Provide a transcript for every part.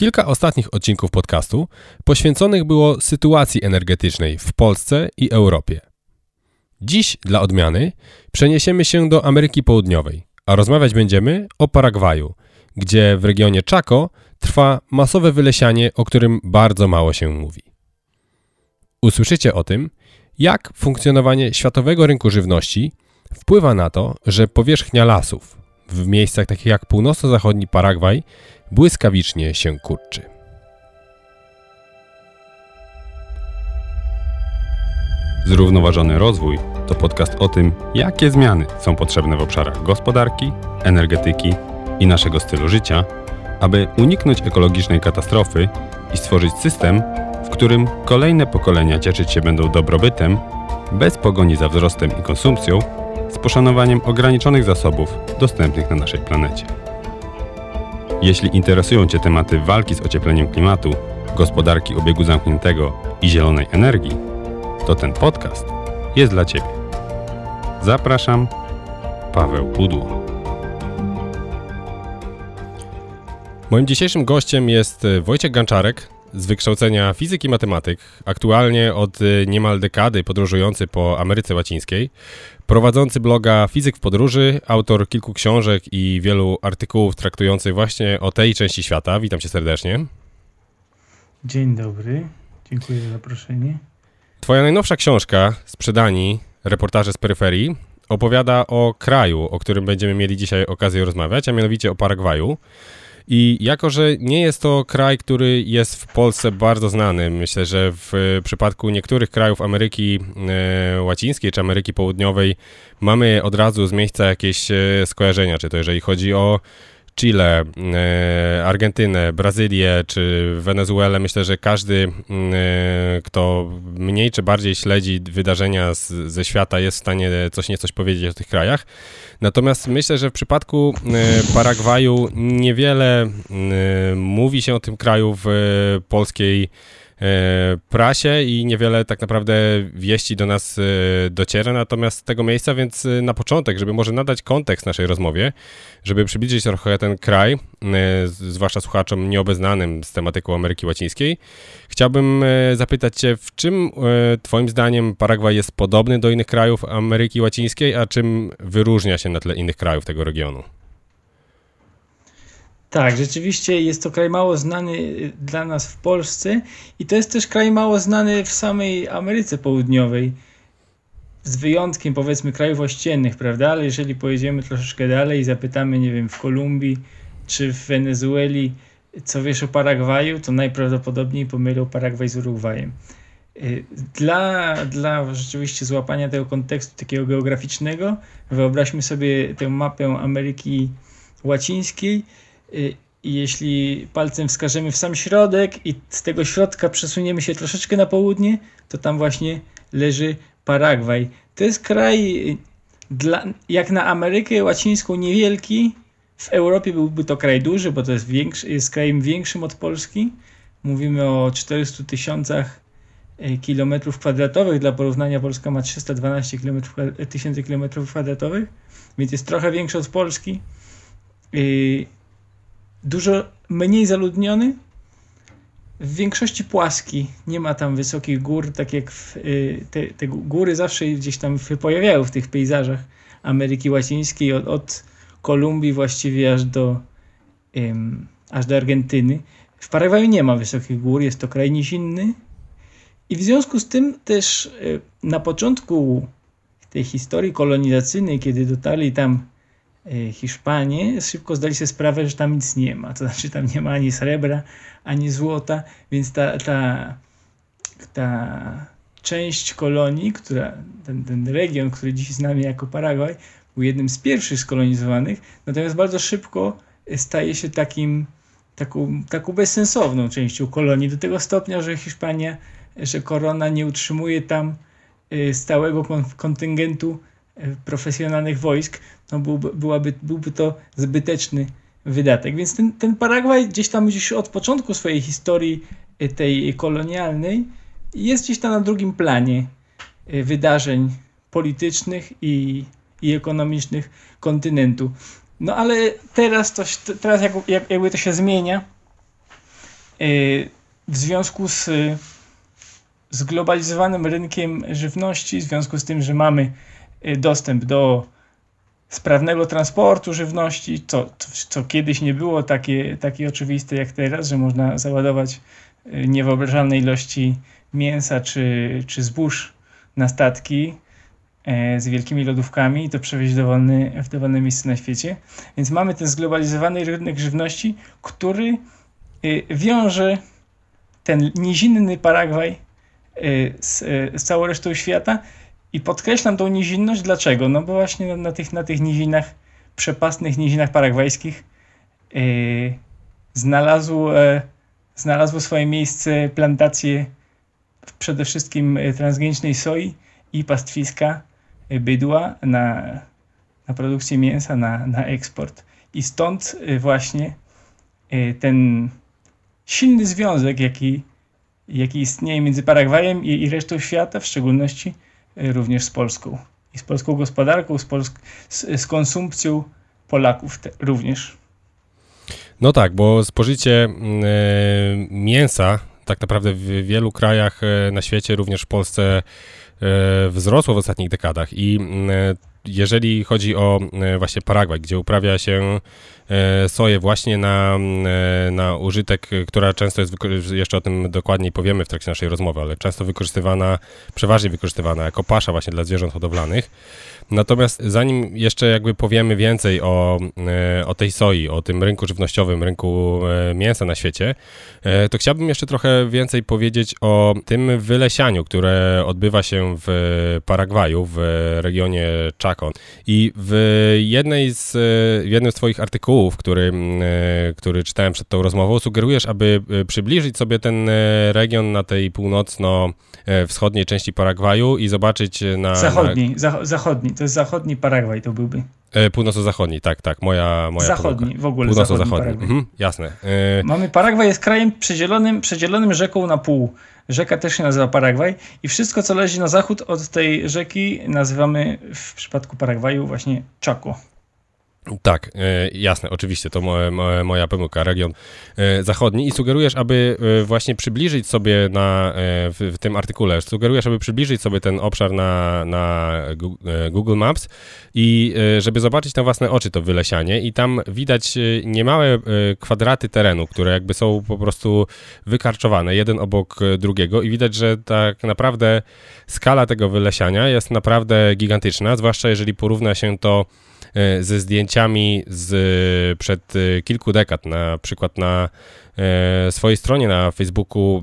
Kilka ostatnich odcinków podcastu poświęconych było sytuacji energetycznej w Polsce i Europie. Dziś, dla odmiany, przeniesiemy się do Ameryki Południowej, a rozmawiać będziemy o Paragwaju, gdzie w regionie Chaco trwa masowe wylesianie, o którym bardzo mało się mówi. Usłyszycie o tym, jak funkcjonowanie światowego rynku żywności wpływa na to, że powierzchnia lasów w miejscach takich jak północno-zachodni Paragwaj błyskawicznie się kurczy. Zrównoważony rozwój to podcast o tym, jakie zmiany są potrzebne w obszarach gospodarki, energetyki i naszego stylu życia, aby uniknąć ekologicznej katastrofy i stworzyć system, w którym kolejne pokolenia cieszyć się będą dobrobytem, bez pogoni za wzrostem i konsumpcją, z poszanowaniem ograniczonych zasobów dostępnych na naszej planecie. Jeśli interesują Cię tematy walki z ociepleniem klimatu, gospodarki obiegu zamkniętego i zielonej energii, to ten podcast jest dla Ciebie. Zapraszam, Paweł Pudło. Moim dzisiejszym gościem jest Wojciech Ganczarek, z wykształcenia fizyki i matematyk, aktualnie od y, niemal dekady podróżujący po Ameryce Łacińskiej, prowadzący bloga Fizyk w Podróży, autor kilku książek i wielu artykułów traktujących właśnie o tej części świata. Witam cię serdecznie. Dzień dobry, dziękuję za zaproszenie. Twoja najnowsza książka, Sprzedani, reportaże z peryferii, opowiada o kraju, o którym będziemy mieli dzisiaj okazję rozmawiać, a mianowicie o Paragwaju. I jako, że nie jest to kraj, który jest w Polsce bardzo znany, myślę, że w przypadku niektórych krajów Ameryki e, Łacińskiej czy Ameryki Południowej mamy od razu z miejsca jakieś e, skojarzenia, czy to jeżeli chodzi o Chile, e, Argentynę, Brazylię czy Wenezuelę, myślę, że każdy, kto mniej czy bardziej śledzi wydarzenia z, ze świata, jest w stanie coś niecoś powiedzieć o tych krajach. Natomiast myślę, że w przypadku e, Paragwaju niewiele e, mówi się o tym kraju w e, polskiej prasie i niewiele tak naprawdę wieści do nas dociera natomiast z tego miejsca, więc na początek, żeby może nadać kontekst naszej rozmowie, żeby przybliżyć trochę ten kraj, zwłaszcza słuchaczom nieobeznanym z tematyką Ameryki Łacińskiej, chciałbym zapytać Cię, w czym Twoim zdaniem Paragwaj jest podobny do innych krajów Ameryki Łacińskiej, a czym wyróżnia się na tle innych krajów tego regionu? Tak, rzeczywiście jest to kraj mało znany y, dla nas w Polsce i to jest też kraj mało znany w samej Ameryce Południowej. Z wyjątkiem powiedzmy krajów ościennych, prawda? Ale jeżeli pojedziemy troszeczkę dalej i zapytamy, nie wiem, w Kolumbii czy w Wenezueli, co wiesz o Paragwaju, to najprawdopodobniej pomylą Paragwaj z Urugwajem. Y, dla, dla rzeczywiście złapania tego kontekstu takiego geograficznego, wyobraźmy sobie tę mapę Ameryki Łacińskiej i jeśli palcem wskażemy w sam środek i z tego środka przesuniemy się troszeczkę na południe, to tam właśnie leży Paragwaj. To jest kraj y, dla, jak na Amerykę Łacińską niewielki. W Europie byłby to kraj duży, bo to jest, większy, jest krajem większym od Polski. Mówimy o 400 tysiącach E, kilometrów kwadratowych. Dla porównania Polska ma 312 tysięcy kilometrów kwadratowych, więc jest trochę większy od Polski. E, dużo mniej zaludniony. W większości płaski, nie ma tam wysokich gór, tak jak w, e, te, te góry zawsze gdzieś tam pojawiają w tych pejzażach Ameryki Łacińskiej, od, od Kolumbii właściwie aż do, um, aż do Argentyny. W Paragwaju nie ma wysokich gór, jest to kraj nizinny, i w związku z tym też y, na początku tej historii kolonizacyjnej, kiedy dotarli tam y, Hiszpanie, szybko zdali sobie sprawę, że tam nic nie ma. To znaczy tam nie ma ani srebra, ani złota, więc ta, ta, ta część kolonii, która, ten, ten region, który dziś znamy jako Paragwaj, był jednym z pierwszych skolonizowanych, natomiast bardzo szybko staje się takim, taką, taką bezsensowną częścią kolonii, do tego stopnia, że Hiszpania że korona nie utrzymuje tam y, stałego kontyngentu profesjonalnych wojsk, no byłby, byłaby, byłby to zbyteczny wydatek. Więc ten, ten Paragwaj gdzieś tam gdzieś od początku swojej historii y, tej kolonialnej jest gdzieś tam na drugim planie wydarzeń politycznych i, i ekonomicznych kontynentu. No ale teraz, to, teraz jak, jakby to się zmienia, w związku z zglobalizowanym rynkiem żywności, w związku z tym, że mamy dostęp do sprawnego transportu żywności, co, co kiedyś nie było takie, takie oczywiste jak teraz, że można załadować niewyobrażalne ilości mięsa czy, czy zbóż na statki e, z wielkimi lodówkami i to przewieźć w dowolne, w dowolne miejsce na świecie. Więc mamy ten zglobalizowany rynek żywności, który e, wiąże ten nizinny Paragwaj z, z całą resztą świata i podkreślam tą nizinność. Dlaczego? No bo właśnie na, na tych, na tych nizinach, przepastnych nizinach paragwajskich yy, znalazł, znalazło swoje miejsce plantacje przede wszystkim e, transgenicznej soi i pastwiska e, bydła na, na produkcję mięsa, na, na eksport. I stąd e, właśnie ten silny związek, jaki, jaki istnieje między Paragwajem i, i resztą świata, w szczególności również z Polską. I z polską gospodarką, z, polsk z, z konsumpcją Polaków również. No tak, bo spożycie y, mięsa tak naprawdę w wielu krajach e, na świecie, również w Polsce, wzrosło w ostatnich dekadach i jeżeli chodzi o właśnie Paragwaj, gdzie uprawia się soję właśnie na, na użytek, która często jest, jeszcze o tym dokładniej powiemy w trakcie naszej rozmowy, ale często wykorzystywana, przeważnie wykorzystywana jako pasza właśnie dla zwierząt hodowlanych, Natomiast zanim jeszcze jakby powiemy więcej o, e, o tej soi, o tym rynku żywnościowym, rynku e, mięsa na świecie, e, to chciałbym jeszcze trochę więcej powiedzieć o tym wylesianiu, które odbywa się w Paragwaju, w regionie Chaco. I w jednej z, w jednym z Twoich artykułów, który, który czytałem przed tą rozmową, sugerujesz, aby przybliżyć sobie ten region na tej północno-wschodniej części Paragwaju i zobaczyć na. Zachodni, na... zachodni to jest zachodni Paragwaj to byłby. E, północno-zachodni, tak, tak, moja, moja Zachodni, pomyłka. w ogóle Północno-zachodni, mhm, jasne. E... Mamy Paragwaj jest krajem przedzielonym, przedzielonym rzeką na pół. Rzeka też się nazywa Paragwaj i wszystko, co leży na zachód od tej rzeki nazywamy w przypadku Paragwaju właśnie Chaco. Tak, e, jasne, oczywiście, to moja, moja pomyłka, region e, zachodni. I sugerujesz, aby e, właśnie przybliżyć sobie na, w, w, tym artykule, sugerujesz, aby przybliżyć sobie ten obszar na, na Google Maps i żeby zobaczyć na własne oczy to wylesianie i tam widać niemałe kwadraty terenu, które jakby są po prostu wykarczowane jeden obok drugiego i widać, że tak naprawdę skala tego wylesiania jest naprawdę gigantyczna, zwłaszcza jeżeli porówna się to ze zdjęciami z przed e, kilku dekad. Na przykład na e, swojej stronie na Facebooku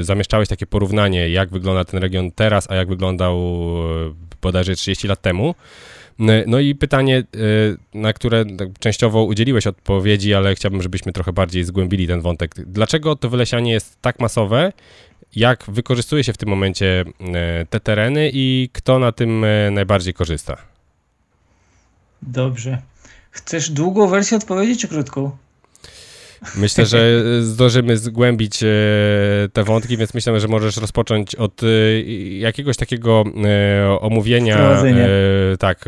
zamieszczałeś takie porównanie, jak wygląda ten region teraz, a jak wyglądał bodajże 30 lat temu. No i pytanie, na które tak częściowo udzieliłeś odpowiedzi, ale chciałbym, żebyśmy trochę bardziej zgłębili ten wątek. Dlaczego to wylesianie jest tak masowe? Jak wykorzystuje się w tym momencie te tereny i kto na tym najbardziej korzysta? Dobrze. Chcesz długą wersję odpowiedzieć, czy krótką? Myślę, że zdążymy zgłębić e, te wątki, więc myślę, że możesz rozpocząć od e, jakiegoś takiego e, omówienia tak,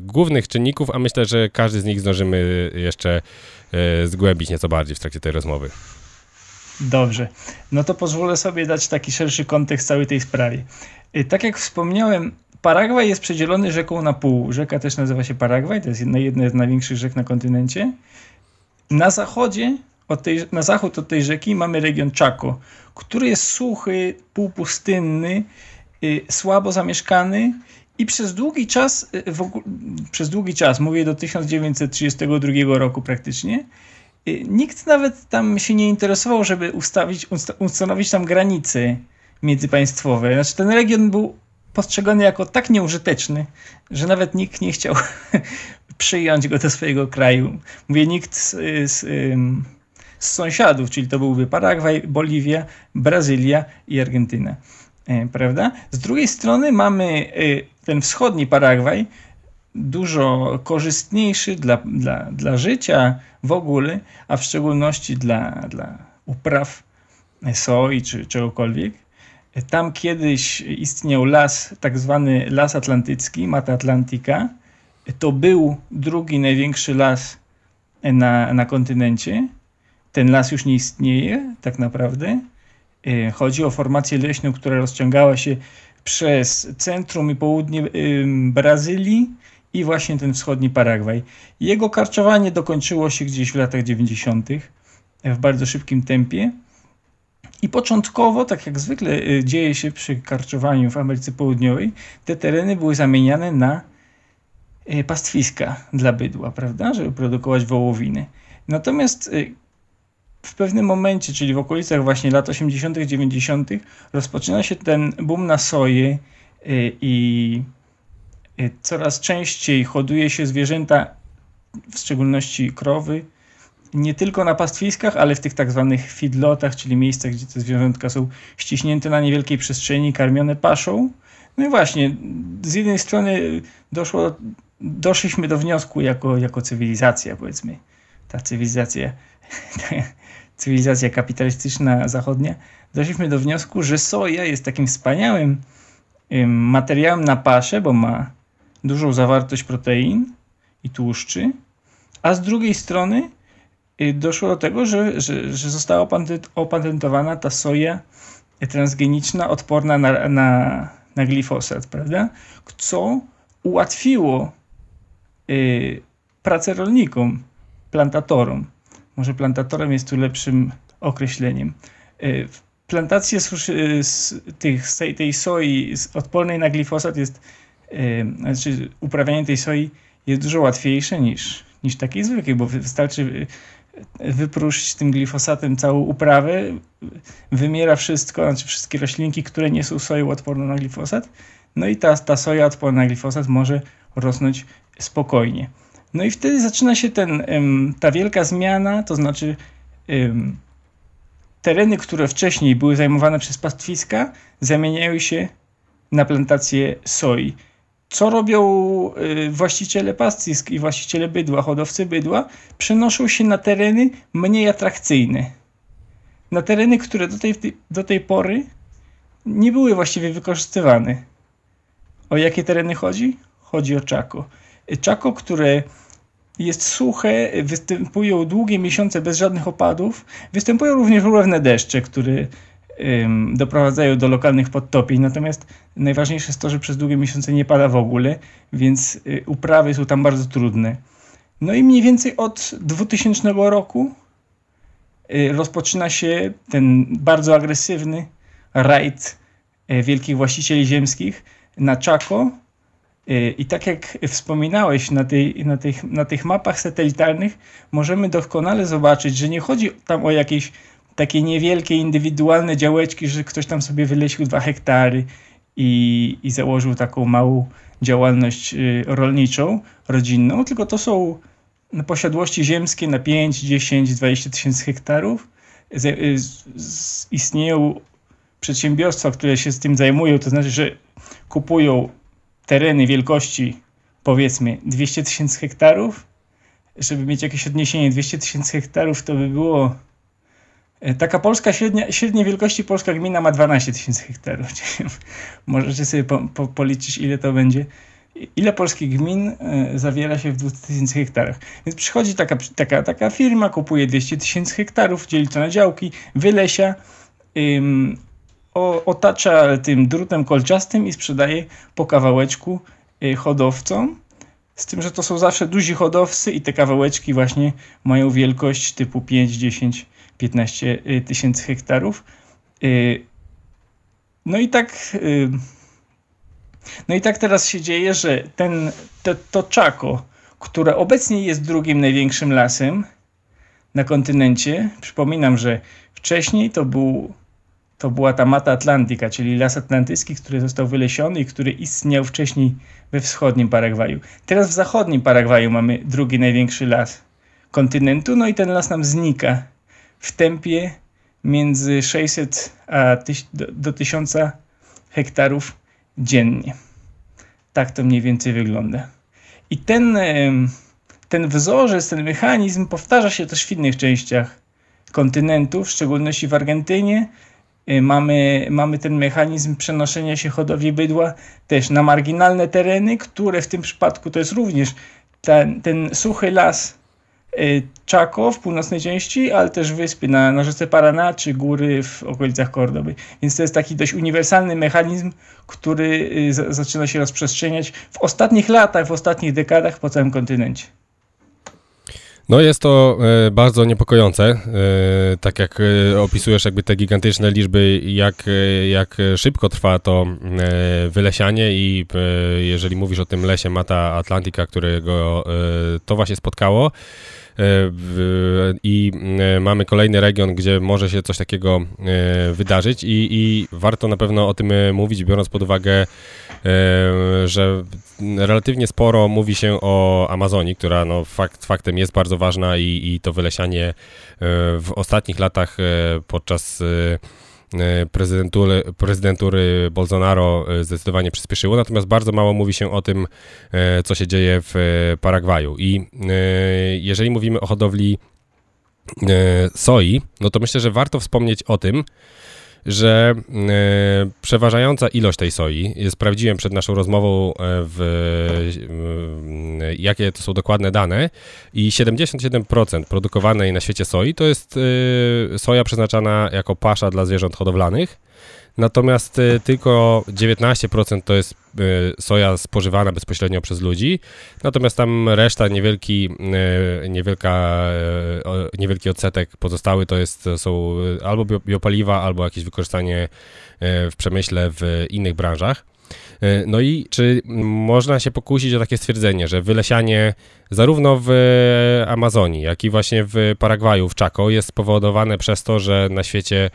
głównych czynników, a myślę, że każdy z nich zdążymy jeszcze zgłębić nieco bardziej w trakcie tej rozmowy. Dobrze. No to pozwolę sobie dać taki szerszy kontekst całej tej sprawie. Tak jak wspomniałem, Paragwaj jest przedzielony rzeką na pół. Rzeka też nazywa się Paragwaj, to jest jedna, jedna z największych rzek na kontynencie. Na zachodzie, od tej, na zachód od tej rzeki mamy region Chaco, który jest suchy, półpustynny, y, słabo zamieszkany i przez długi czas, y, przez długi czas, mówię do 1932 roku praktycznie, y, nikt nawet tam się nie interesował, żeby ustawić, ustanowić tam granice międzypaństwowe. Znaczy ten region był postrzegany jako tak nieużyteczny, że nawet nikt nie chciał przyjąć go do swojego kraju. Mówię nikt z, z, z sąsiadów, czyli to byłby Paragwaj, Boliwia, Brazylia i Argentyna. E, prawda? Z drugiej strony mamy e, ten wschodni Paragwaj, dużo korzystniejszy dla, dla, dla życia w ogóle, a w szczególności dla, dla upraw soi czy czegokolwiek. Tam kiedyś istniał las, tak zwany Las Atlantycki, Mata Atlantica. To był drugi największy las na, na kontynencie. ten las już nie istnieje tak naprawdę. Y, chodzi o formację leśną, która rozciągała się przez centrum i południe Brazylii i właśnie ten wschodni Paragwaj. Jego karczowanie dokończyło się gdzieś w latach 90. w bardzo szybkim tempie. I początkowo, tak jak zwykle y, dzieje się przy karczowaniu w Ameryce Południowej, te tereny były zamieniane na y, pastwiska dla bydła, prawda, żeby produkować wołowiny. Natomiast w pewnym momencie, czyli w okolicach właśnie lat 80., 90., rozpoczyna się ten boom na soję y, i y, coraz częściej hoduje się zwierzęta, w szczególności krowy, nie tylko na pastwiskach, ale w tych tak zwanych feedlotach, czyli miejscach, gdzie te zwierzątka są ściśnięte na niewielkiej przestrzeni, karmione paszą. No i właśnie, z jednej strony doszło, doszliśmy do wniosku jako, jako cywilizacja, powiedzmy, ta cywilizacja cywilizacja kapitalistyczna zachodnia, doszliśmy do wniosku, że soja jest takim wspaniałym materiałem na paszę, bo ma dużą zawartość protein i tłuszczy, a z drugiej strony doszło do tego, że, że, że została opatentowana ta soja transgeniczna odporna na, na, na glifosat, prawda? Co ułatwiło y, pracę rolnikom, plantatorom może plantatorem jest tu lepszym określeniem. E, plantacje suszy, tych, tej soi odpornej na glifosat jest, e, znaczy uprawianie tej soi jest dużo łatwiejsze niż, niż takiej zwykłej, bo wystarczy wyprószyć tym glifosatem całą uprawę, wymiera wszystko, znaczy wszystkie roślinki, które nie są soją odporną na glifosat, no i ta, ta soja odporna na glifosat może rosnąć spokojnie. No i wtedy zaczyna się ten, ta wielka zmiana, to znaczy tereny, które wcześniej były zajmowane przez pastwiska, zamieniają się na plantacje soi. Co robią y, właściciele pastwisk i właściciele bydła, hodowcy bydła? Przenoszą się na tereny mniej atrakcyjne. Na tereny, które do tej, do tej pory nie były właściwie wykorzystywane. O jakie tereny chodzi? Chodzi o Czako. Czako, które jest suche, występują długie miesiące bez żadnych opadów, występują również ulewne deszcze, które doprowadzają do lokalnych podtopień, natomiast najważniejsze jest to, że przez długie miesiące nie pada w ogóle, więc y, uprawy są tam bardzo trudne. No i mniej więcej od 2000 roku y, rozpoczyna się ten bardzo agresywny rajd y, wielkich właścicieli ziemskich na Chaco, i tak jak wspominałeś na, tej, na, tych, na tych mapach satelitarnych, możemy doskonale zobaczyć, że nie chodzi tam o jakieś takie niewielkie, indywidualne działeczki, że ktoś tam sobie wylesił dwa hektary i, i założył taką małą działalność y, rolniczą, rodzinną, tylko to są posiadłości ziemskie na 5, 10, 20 tysięcy hektarów. Y, istnieją przedsiębiorstwa, które się z tym zajmują, to znaczy, że kupują tereny wielkości powiedzmy 200 tysięcy hektarów, żeby mieć jakieś odniesienie 200 tysięcy hektarów, to by było taka polska średnia, średniej wielkości polska gmina ma 12 tysięcy hektarów. Możecie sobie po, po, policzyć, ile to będzie. Ile polskich gmin y, zawiera się w 200 tysięcy hektarach. Więc przychodzi taka, taka, taka firma, kupuje 200 tysięcy hektarów, dzieli to na działki, wylesia, otacza tym drutem kolczastym i sprzedaje po kawałeczku y, hodowcom. Z tym, że to są zawsze duzi hodowcy i te kawałeczki właśnie mają wielkość typu 5, 10, 15 tysięcy hektarów. Y, no i tak y, no i tak teraz się dzieje, że ten, to, to Chaco, które obecnie jest drugim największym lasem na kontynencie, przypominam, że wcześniej to był to była ta Mata Atlantyka, czyli las atlantycki, który został wylesiony i który istniał wcześniej we wschodnim Paragwaju. Teraz w zachodnim Paragwaju mamy drugi największy las kontynentu, no i ten las nam znika w tempie między 600 a do, do 1000 hektarów dziennie. Tak to mniej więcej wygląda. I ten, ten wzorzec, ten mechanizm powtarza się też w innych częściach kontynentu, w szczególności w Argentynie, Y, mamy, mamy ten mechanizm przenoszenia się hodowli bydła też na marginalne tereny, które w tym przypadku to jest również ten, ten suchy las Chaco w północnej części, ale też wyspy na, na rzece czy góry w okolicach Kordoby. Więc to jest taki dość uniwersalny mechanizm, który zaczyna się rozprzestrzeniać w ostatnich latach, w ostatnich dekadach po całym kontynencie. No jest to e, bardzo niepokojące, e, tak jak e, opisujesz jakby te gigantyczne liczby, jak, jak szybko trwa to wylesianie i jeżeli mówisz o tym lesie Mata Atlantica, którego to właśnie spotkało, i mamy kolejny region, gdzie może się coś takiego wydarzyć i, i warto na pewno o tym mówić, biorąc pod uwagę że relatywnie sporo mówi się o Amazonii, która no, fakt, faktem jest bardzo ważna i, i to wylesianie e, w ostatnich latach e, podczas prezydentury, prezydentury Bolsonaro zdecydowanie przyspieszyło, natomiast bardzo mało mówi się o tym, co się dzieje w Paragwaju. I jeżeli mówimy o hodowli soi, no to myślę, że warto wspomnieć o tym, że e, przeważająca ilość tej soi, sprawdziłem przed naszą rozmową, e, w, e, jakie to są dokładne dane i 77% produkowanej na świecie soi to jest e, soja przeznaczana jako pasza dla zwierząt hodowlanych, Natomiast y, tylko 19% to jest y, soja spożywana bezpośrednio przez ludzi, natomiast tam reszta, niewielki, y, niewielka, niewielki odsetek pozostały to jest, są albo biopaliwa, albo jakieś wykorzystanie w przemyśle w innych branżach. No i czy można się pokusić o takie stwierdzenie, że wylesianie zarówno w Amazonii, jak i właśnie w Paragwaju, w Chaco jest spowodowane przez to, że na świecie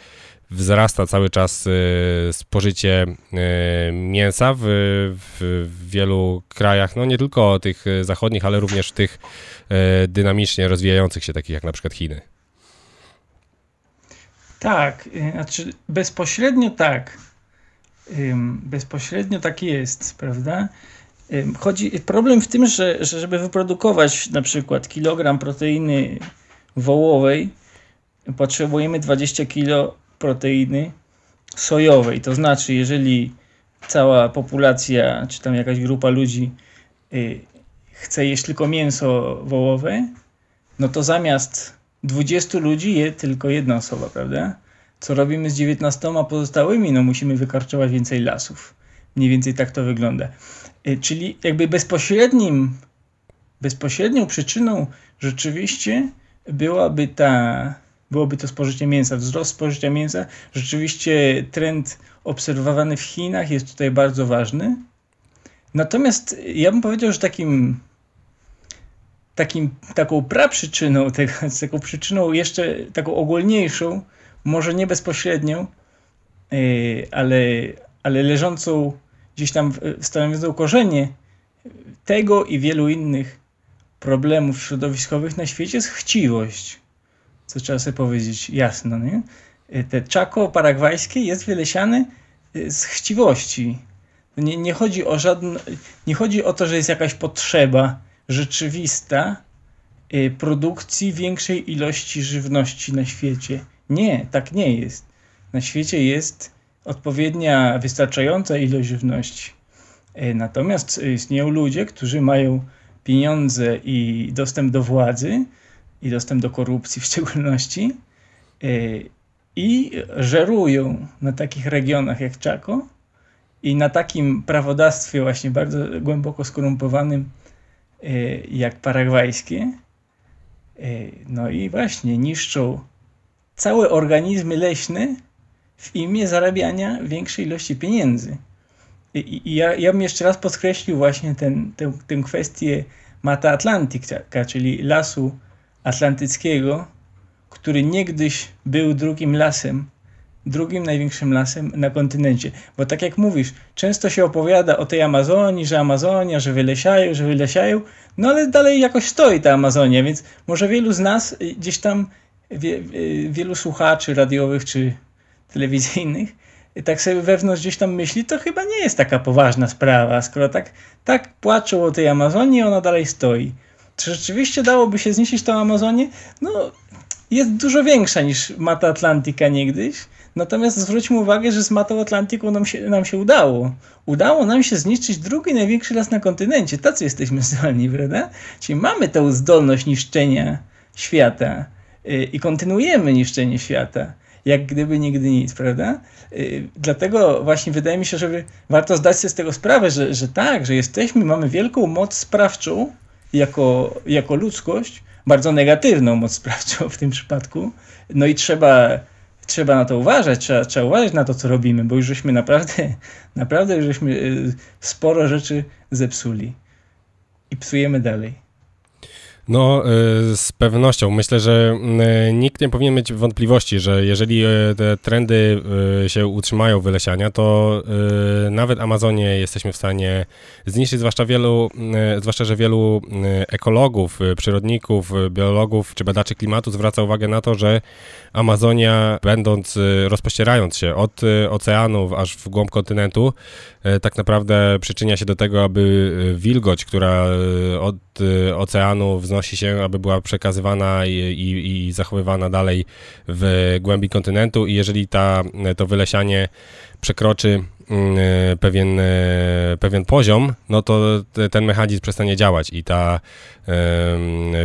wzrasta cały czas y, spożycie y, mięsa w, w, wielu krajach, no nie tylko tych zachodnich, ale również tych y, dynamicznie rozwijających się, takich jak na przykład Chiny. Tak, znaczy bezpośrednio tak. Bezpośrednio tak jest, prawda? Chodzi, problem w tym, że, że żeby wyprodukować na przykład kilogram proteiny wołowej, potrzebujemy 20 kilo proteiny sojowej. To znaczy, jeżeli cała populacja, czy tam jakaś grupa ludzi y, chce jeść tylko mięso wołowe, no to zamiast 20 ludzi je tylko jedna osoba, prawda? Co robimy z 19 pozostałymi? No musimy wykarczować więcej lasów. Mniej więcej tak to wygląda. Y, czyli jakby bezpośrednim, bezpośrednią przyczyną rzeczywiście byłaby ta byłoby to spożycie mięsa. Wzrost spożycia mięsa, rzeczywiście trend obserwowany w Chinach jest tutaj bardzo ważny. Natomiast ja bym powiedział, że takim, takim taką praprzyczyną, tego, taką przyczyną jeszcze taką ogólniejszą, może nie bezpośrednią, yy, ale, ale leżącą gdzieś tam, stanowiącą korzenie tego i wielu innych problemów środowiskowych na świecie jest chciwość co trzeba sobie powiedzieć jasno, nie? Te czako paragwajskie jest wylesiane y, z chciwości. Nie, nie, chodzi o żadne, nie chodzi o to, że jest jakaś potrzeba rzeczywista y, produkcji większej ilości żywności na świecie. Nie, tak nie jest. Na świecie jest odpowiednia, wystarczająca ilość żywności. Y, natomiast istnieją ludzie, którzy mają pieniądze i dostęp do władzy, i dostęp do korupcji w szczególności y, i żerują na takich regionach jak Chaco i na takim prawodawstwie właśnie bardzo głęboko skorumpowanym y, jak paragwajskie. Y, no i właśnie niszczą całe organizmy leśne w imię zarabiania większej ilości pieniędzy. I, ja, ja bym jeszcze raz podkreślił właśnie ten, tę, tę kwestię Mata Atlantica, czyli lasu atlantyckiego, który niegdyś był drugim lasem, drugim największym lasem na kontynencie. Bo tak jak mówisz, często się opowiada o tej Amazonii, że Amazonia, że wylesiają, że wylesiają, no ale dalej jakoś stoi ta Amazonia, więc może wielu z nas gdzieś tam, wie, wielu słuchaczy radiowych czy telewizyjnych, tak sobie wewnątrz gdzieś tam myśli, to chyba nie jest taka poważna sprawa, skoro tak, tak płaczą o tej Amazonii, ona dalej stoi. Czy rzeczywiście dałoby się zniszczyć tą Amazonię? No, jest dużo większa niż mata Atlantyka niegdyś. Natomiast zwróćmy uwagę, że z matą Atlantyku nam się, nam się udało. Udało nam się zniszczyć drugi największy las na kontynencie. Tacy jesteśmy zdolni, prawda? Czyli mamy tę zdolność niszczenia świata yy, i kontynuujemy niszczenie świata jak gdyby nigdy nic, prawda? Yy, dlatego właśnie wydaje mi się, że warto zdać sobie z tego sprawę, że, że tak, że jesteśmy, mamy wielką moc sprawczą jako, jako ludzkość, bardzo negatywną moc sprawczą w tym przypadku. No i trzeba, trzeba na to uważać, trzeba, trzeba uważać na to, co robimy, bo już żeśmy naprawdę, naprawdę już żeśmy y, sporo rzeczy zepsuli i psujemy dalej. No, y, z pewnością. Myślę, że y, nikt nie powinien mieć wątpliwości, że jeżeli y, te trendy się utrzymają wylesiania, to nawet Amazonie jesteśmy w stanie zniszczyć, zwłaszcza wielu, zwłaszcza, że wielu ekologów, przyrodników, biologów czy badaczy klimatu zwraca uwagę na to, że Amazonia, będąc, rozpościerając się od oceanów aż w głąb kontynentu, tak naprawdę przyczynia się do tego, aby wilgoć, która od oceanu wznosi się, aby była przekazywana i, i, i zachowywana dalej w głębi kontynentu. I jeżeli ta, to wylesianie przekroczy mm, pewien, pewien poziom, no to ten mechanizm przestanie działać. I ta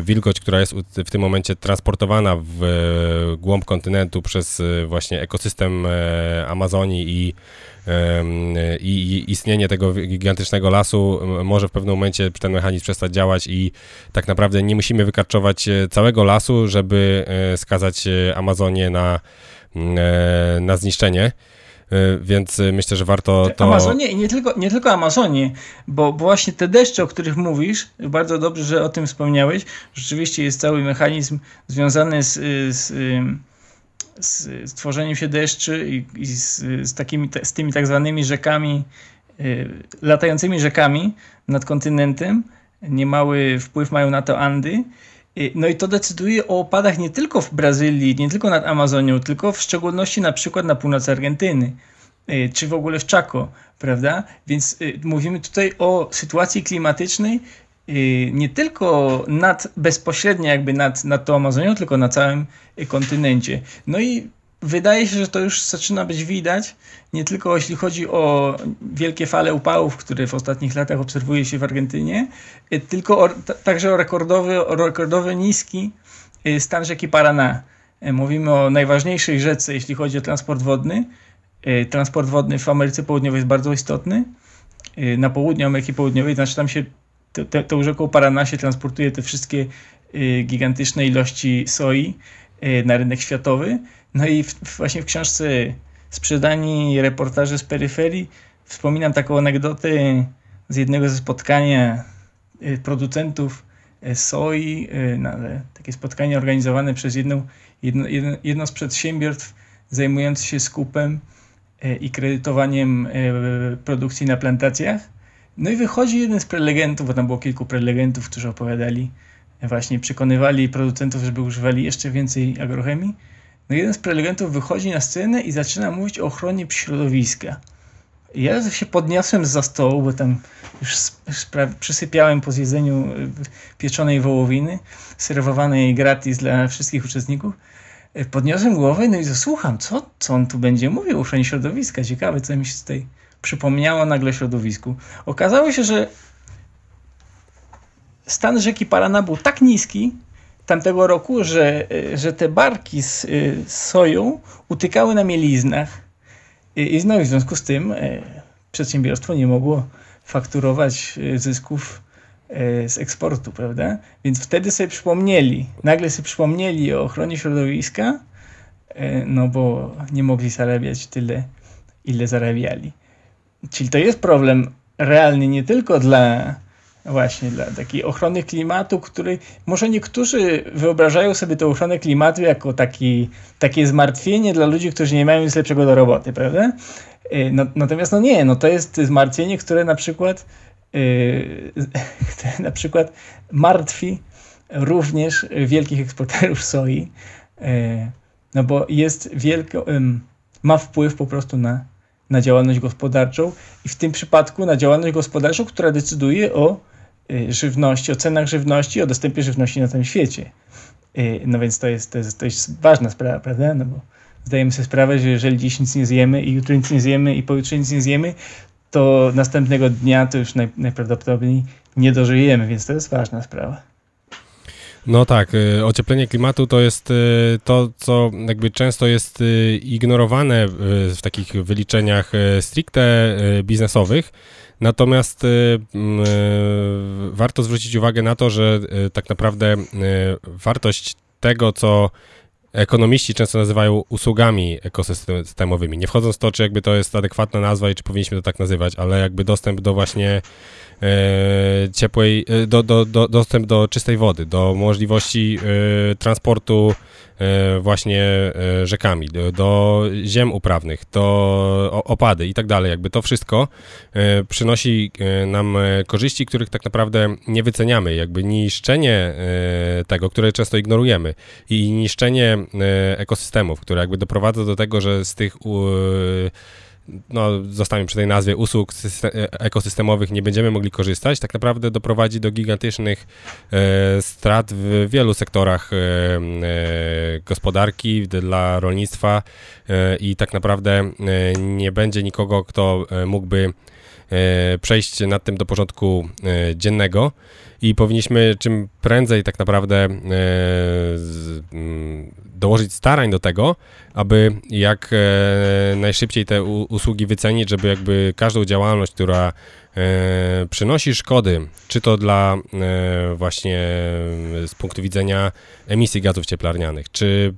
wilgoć, która jest w tym momencie transportowana w głąb kontynentu przez właśnie ekosystem e, Amazonii i i istnienie tego gigantycznego lasu może w pewnym momencie ten mechanizm przestać działać i tak naprawdę nie musimy wykarczować e, całego lasu, żeby e, skazać e, Amazonię na, na zniszczenie. Więc myślę, że warto to. Amazonie i nie tylko, nie tylko Amazonie, bo, bo właśnie te deszcze, o których mówisz, bardzo dobrze, że o tym wspomniałeś. Rzeczywiście jest cały mechanizm związany z, z z, tworzeniem się deszczy i, i z, z, takimi, z tymi tak zwanymi rzekami, y, latającymi rzekami nad kontynentem. Niemały wpływ mają na to Andy. Y, no i to decyduje o opadach nie tylko w Brazylii, nie tylko nad Amazonią, tylko w szczególności na przykład na północy Argentyny, y, czy w ogóle w Chaco, prawda? Więc mówimy tutaj o sytuacji klimatycznej, Y, nie tylko nad, bezpośrednio jakby nad, nad tą Amazonią, tylko na całym kontynencie. No i wydaje się, że to już zaczyna być widać, nie tylko jeśli chodzi o wielkie fale upałów, które w ostatnich latach obserwuje się w Argentynie, y, tylko o, także o rekordowy, o rekordowy niski y, stan rzeki Paraná. Mówimy o najważniejszej rzece, jeśli chodzi o transport wodny. Transport wodny w Ameryce Południowej jest bardzo istotny. Na południu Ameryki Południowej, znaczy tam się te, tą rzeką Parana się transportuje te wszystkie y, gigantyczne ilości soi y, na rynek światowy. No i w, właśnie w książce Sprzedani reportaże z peryferii wspominam taką anegdotę z jednego ze spotkania y, producentów soi, takie spotkanie organizowane przez jedną, jedno, jedno, z przedsiębiorstw zajmujące się skupem i kredytowaniem produkcji na plantacjach. No i wychodzi jeden z prelegentów, bo tam było kilku prelegentów, którzy opowiadali, właśnie przekonywali producentów, żeby używali jeszcze więcej agrochemii. No jeden z prelegentów wychodzi na scenę i zaczyna mówić o ochronie środowiska. Ja się podniosłem za stołu, bo tam już przysypiałem po zjedzeniu e, pieczonej wołowiny, serwowanej gratis dla wszystkich uczestników. E, podniosłem głowę no i zasłucham, co, co on tu będzie mówił o ochronie środowiska. Ciekawe, co mi się tutaj przypomniało nagle środowisku. Okazało się, że stan rzeki Parana był tak niski tamtego roku, że, że te barki z, z soją utykały na mieliznach. I, no, w związku z tym e, przedsiębiorstwo nie mogło fakturować e, zysków e, z eksportu, prawda? Więc wtedy sobie przypomnieli, nagle sobie przypomnieli o ochronie środowiska, no bo nie mogli zarabiać tyle, ile zarabiali. Czyli to jest problem realny nie tylko dla właśnie dla takiej ochrony klimatu, który może niektórzy wyobrażają sobie tę ochronę klimatu jako taki, takie zmartwienie dla ludzi, którzy nie mają nic lepszego do roboty, prawda? Y, no, natomiast no nie, no to jest zmartwienie, które na przykład yy, na przykład martwi również wielkich eksporterów soi, yy, no bo jest wielko, yy, ma wpływ po prostu na na działalność gospodarczą i w tym przypadku na działalność gospodarczą, która decyduje o y, żywności, o cenach żywności, o dostępie żywności na całym świecie. No więc to jest, to jest, to jest ważna sprawa, prawda? No bo zdajemy sobie sprawę, że jeżeli dziś nic nie zjemy i jutro nic nie zjemy i pojutrze nic nie zjemy, to następnego dnia to już naj, najprawdopodobniej nie dożyjemy, więc to jest ważna sprawa. No tak, y, ocieplenie klimatu to jest y, to, co jakby często jest y, ignorowane w takich wyliczeniach stricte biznesowych. Natomiast warto zwrócić uwagę na to, że tak naprawdę wartość tego, co ekonomiści często nazywają usługami ekosystemowymi. Nie wchodząc w to, czy jakby to jest adekwatna nazwa i czy powinniśmy to tak nazywać, ale jakby dostęp do właśnie ciepłej, e, do, do, do, dostęp do czystej wody, do możliwości e, transportu E, właśnie e, rzekami, do, do ziem uprawnych, do opady i tak dalej. Jakby to wszystko e, przynosi nam korzyści, których tak naprawdę nie wyceniamy. Jakby niszczenie tego, które często ignorujemy i niszczenie ekosystemów, które jakby doprowadza do tego, że z tych no, zostańmy przy tej nazwie, usług ekosystemowych nie będziemy mogli korzystać, tak naprawdę doprowadzi do gigantycznych e, strat w wielu sektorach e, e, gospodarki, dla rolnictwa e, i tak naprawdę e, nie będzie nikogo, kto e, mógłby przejść nad tym do porządku dziennego. I powinniśmy czym prędzej tak naprawdę e, mm, dołożyć starań do tego, aby jak e, najszybciej te usługi wycenić, żeby jakby każdą działalność, która e, przynosi szkody, czy to dla właśnie z punktu widzenia emisji gazów cieplarnianych, czy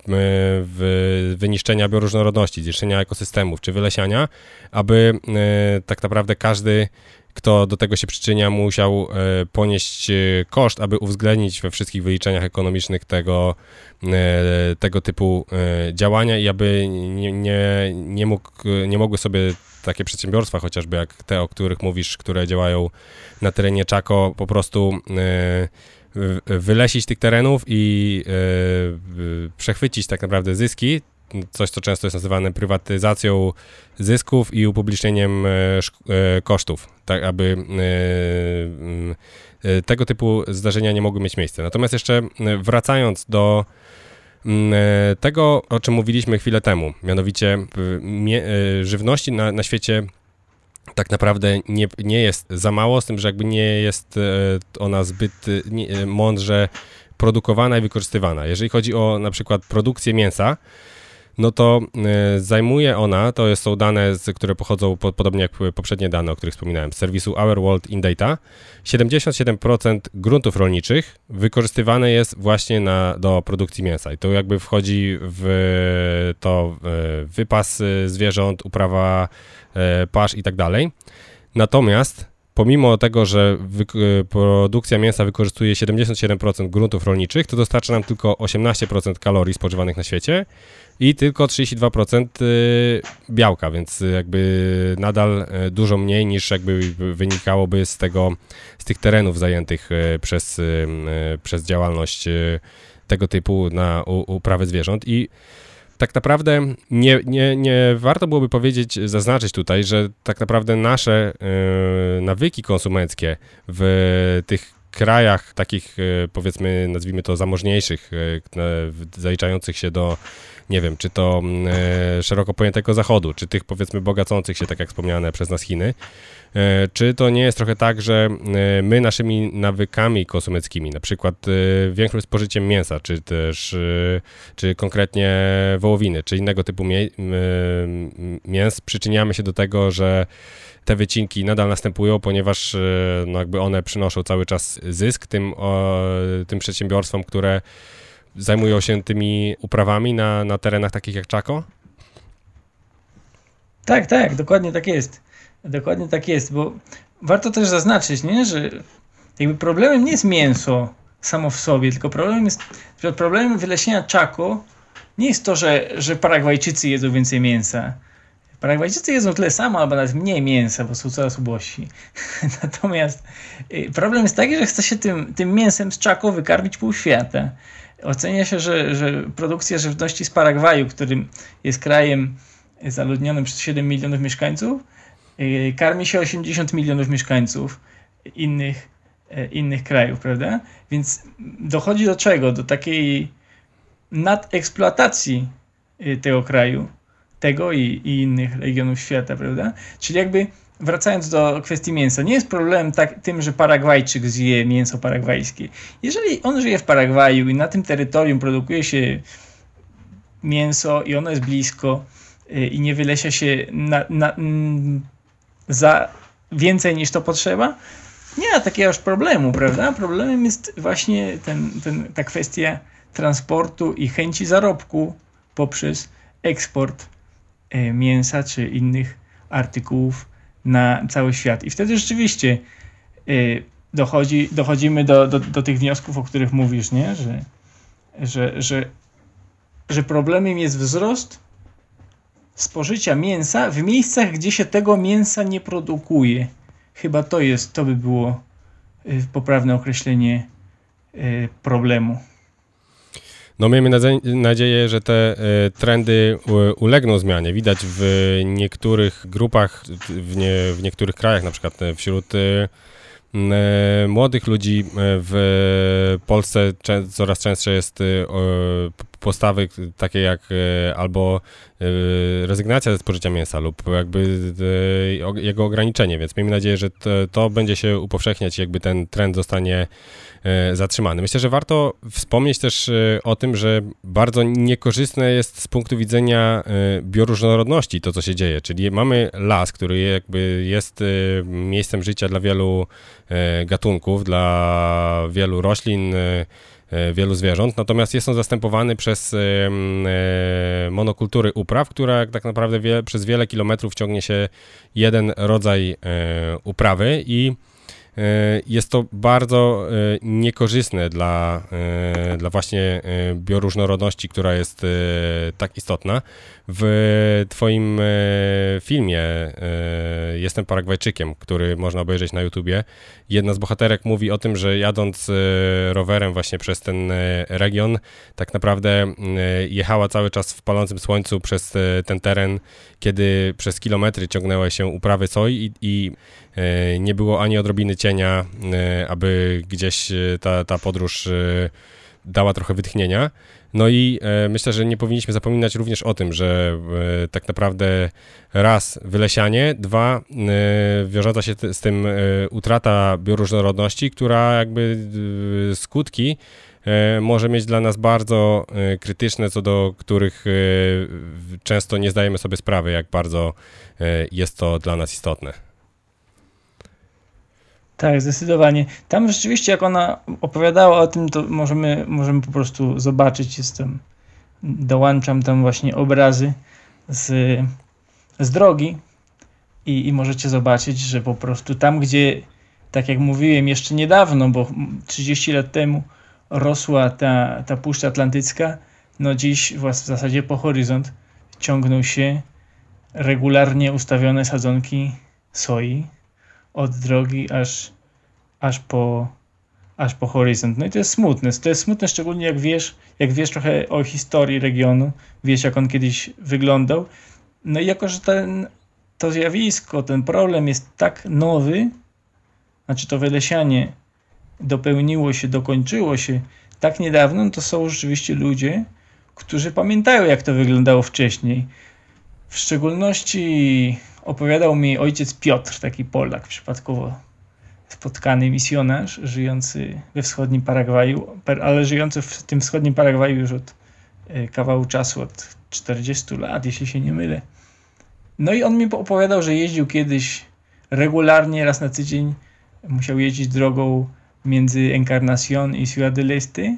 wyniszczenia bioróżnorodności, zniszczenia ekosystemów, czy wylesiania, aby tak naprawdę każdy kto do tego się przyczynia, musiał e, ponieść e, koszt, aby uwzględnić we wszystkich wyliczeniach ekonomicznych tego, e, tego typu działania i aby nie, nie, nie, mógł, nie mogły sobie takie przedsiębiorstwa, chociażby jak te, o których mówisz, które działają na terenie Czako, po prostu wylesić tych terenów i przechwycić tak naprawdę zyski, coś, co często jest nazywane prywatyzacją zysków i upublicznieniem e, e, kosztów, tak aby e, tego typu zdarzenia nie mogły mieć miejsca. Natomiast jeszcze wracając do tego, o czym mówiliśmy chwilę temu, mianowicie żywności na, na świecie tak naprawdę nie, nie jest za mało, z tym, że jakby nie jest ona zbyt mądrze produkowana i wykorzystywana. Jeżeli chodzi o na przykład produkcję mięsa, no to y, zajmuje ona, to są dane, które pochodzą po, podobnie jak poprzednie dane, o których wspominałem, z serwisu Our World in Data. 77% gruntów rolniczych wykorzystywane jest właśnie na, do produkcji mięsa i to jakby wchodzi w to w wypas zwierząt, uprawa pasz i tak dalej. Natomiast pomimo tego, że produkcja mięsa wykorzystuje 77% gruntów rolniczych, to dostarcza nam tylko 18% kalorii spożywanych na świecie i tylko 32% y, białka, więc jakby nadal y, dużo mniej niż jakby wynikałoby z tego, z tych terenów zajętych y, przez, przez działalność tego typu na uprawę zwierząt. I tak naprawdę nie, nie, nie warto byłoby powiedzieć, zaznaczyć tutaj, że tak naprawdę nasze nawyki konsumenckie w tych krajach takich, powiedzmy, nazwijmy to zamożniejszych, zaliczających się do nie wiem, czy to mm, e, szeroko pojętego Zachodu, czy tych powiedzmy bogacących się, tak jak wspomniane przez nas Chiny, e, czy to nie jest trochę tak, że e, my naszymi nawykami konsumenckimi, na przykład większym spożyciem mięsa, czy też, czy konkretnie wołowiny, czy innego typu mięs, przyczyniamy się do tego, że te wycinki nadal następują, ponieważ no jakby one przynoszą cały czas zysk tym, tym przedsiębiorstwom, które zajmują się tymi uprawami na, na terenach takich jak Czako? Tak, tak, dokładnie tak jest. Dokładnie tak jest, bo warto też zaznaczyć, nie, że jakby problemem nie jest mięso samo w sobie, tylko problemem jest, problemem wylesienia Czako nie jest to, że, że Paragwajczycy jedzą więcej mięsa. Paragwajczycy jedzą tyle samo, albo nawet mniej mięsa, bo są coraz ubożsi. Natomiast y, problem jest taki, że chce się tym, tym mięsem z Czako wykarmić pół świata. Ocenia się, że, że produkcja żywności z Paragwaju, którym jest krajem zaludnionym przez 7 milionów mieszkańców, y, karmi się 80 milionów mieszkańców innych, e, innych krajów, prawda? Więc dochodzi do czego? Do takiej nadeksploatacji y, tego kraju, tego i, i innych regionów świata, prawda? Czyli jakby wracając do kwestii mięsa, nie jest problem tak, tym, że Paragwajczyk zje mięso paragwajskie. Jeżeli on żyje w Paragwaju i na tym terytorium produkuje się mięso i ono jest blisko y, i nie wylesia się na, na, za więcej niż to potrzeba, nie ma takiego już problemu, prawda? Problemem jest właśnie ten, ten, ta kwestia transportu i chęci zarobku poprzez eksport y, mięsa czy innych artykułów na cały świat. I wtedy rzeczywiście y, dochodzi, dochodzimy do, do, do tych wniosków, o których mówisz, nie? Że, że, że, że problemem jest wzrost spożycia mięsa w miejscach, gdzie się tego mięsa nie produkuje. Chyba to jest, to by było y, poprawne określenie y, problemu. No miejmy nadzieję, że te e, trendy ulegną zmianie. Widać w niektórych grupach, w, nie, w niektórych krajach, na przykład e, wśród e, młodych ludzi w Polsce coraz częstsze jest postawy takie jak albo rezygnacja ze spożycia mięsa lub jakby jego ograniczenie, więc miejmy nadzieję, że to, to będzie się upowszechniać, jakby ten trend zostanie E, zatrzymany. Myślę, że warto wspomnieć też e, o tym, że bardzo niekorzystne jest z punktu widzenia e, bioróżnorodności to, co się dzieje, czyli mamy las, który jakby jest miejscem życia dla wielu gatunków, dla wielu roślin, wielu zwierząt, natomiast jest on zastępowany przez monokultury upraw, która tak naprawdę wie, przez wiele kilometrów ciągnie się jeden rodzaj uprawy i E, jest to bardzo e, niekorzystne dla, e, dla właśnie bioróżnorodności, która jest tak istotna. W Twoim filmie Jestem Paragwajczykiem, który można obejrzeć na YouTubie, jedna z bohaterek mówi o tym, że jadąc rowerem właśnie przez ten region, tak naprawdę jechała cały czas w palącym słońcu przez ten teren, kiedy przez kilometry ciągnęły się uprawy soi i, i E, nie było ani odrobiny cienia, e, aby gdzieś e, ta, ta podróż dała trochę wytchnienia. No i myślę, że nie powinniśmy zapominać również o tym, że tak naprawdę raz wylesianie, dwa wiążąca się z tym utrata bioróżnorodności, która jakby skutki może mieć dla nas bardzo krytyczne, co do których często nie zdajemy sobie sprawy, jak bardzo jest to dla nas istotne. Tak, zdecydowanie. Tam rzeczywiście, jak ona opowiadała o tym, to możemy, możemy po prostu zobaczyć. Jestem, dołączam tam właśnie obrazy z, z drogi i, i możecie zobaczyć, że po prostu tam, gdzie, tak jak mówiłem jeszcze niedawno, bo 30 lat temu rosła ta, ta Puszcza Atlantycka, no dziś w zasadzie po horyzont ciągną się regularnie ustawione sadzonki soi od drogi aż, aż, po, aż po horyzont. No i to jest smutne. To jest smutne szczególnie jak wiesz, jak wiesz trochę o historii regionu, wiesz jak on kiedyś wyglądał. No i jako, że ten, to zjawisko, ten problem jest tak nowy, znaczy to wylesianie dopełniło się, dokończyło się tak niedawno, no to są rzeczywiście ludzie, którzy pamiętają jak to wyglądało wcześniej. W szczególności opowiadał mi ojciec Piotr, taki Polak, przypadkowo spotkany misjonarz, żyjący we wschodnim Paragwaju, ale żyjący w tym wschodnim Paragwaju już od e, kawału czasu, od 40 lat, jeśli się nie mylę. No i on mi opowiadał, że jeździł kiedyś regularnie, raz na tydzień, musiał jeździć drogą między Encarnacion i Ciudad del Este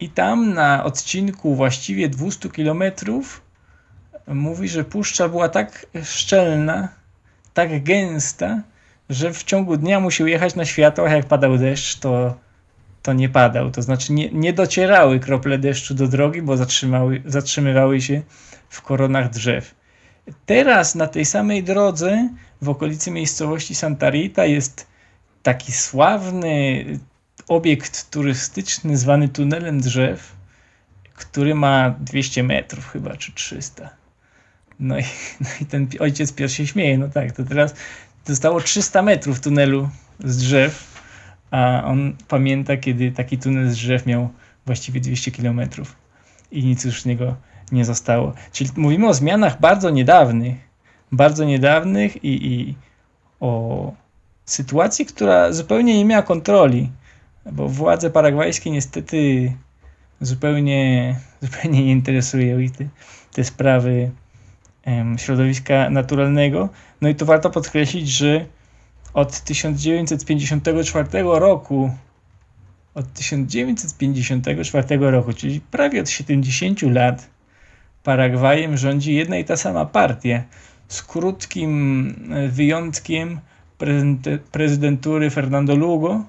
i tam na odcinku właściwie 200 kilometrów mówi, że puszcza była tak szczelna, tak gęsta, że w ciągu dnia musiał jechać na światłach, jak padał deszcz, to, to nie padał. To znaczy nie, nie docierały krople deszczu do drogi, bo zatrzymały, zatrzymywały się w koronach drzew. Teraz na tej samej drodze w okolicy miejscowości Santa Rita jest taki sławny obiekt turystyczny zwany tunelem drzew, który ma 200 metrów chyba, czy 300. No i, no i ten ojciec pierwszy się śmieje, no tak, to teraz zostało 300 metrów tunelu z drzew, a on pamięta, kiedy taki tunel z drzew miał właściwie 200 kilometrów. i nic już z niego nie zostało. Czyli mówimy o zmianach bardzo niedawnych, bardzo niedawnych i, i o sytuacji, która zupełnie nie miała kontroli, bo władze paragwajskie niestety zupełnie, zupełnie nie interesują ich te, te sprawy środowiska naturalnego. No i tu warto podkreślić, że od 1954 roku od 1954 roku, czyli prawie od 70 lat, Paragwajem rządzi jedna i ta sama partia, z krótkim e, wyjątkiem prezydentury Fernando Lugo,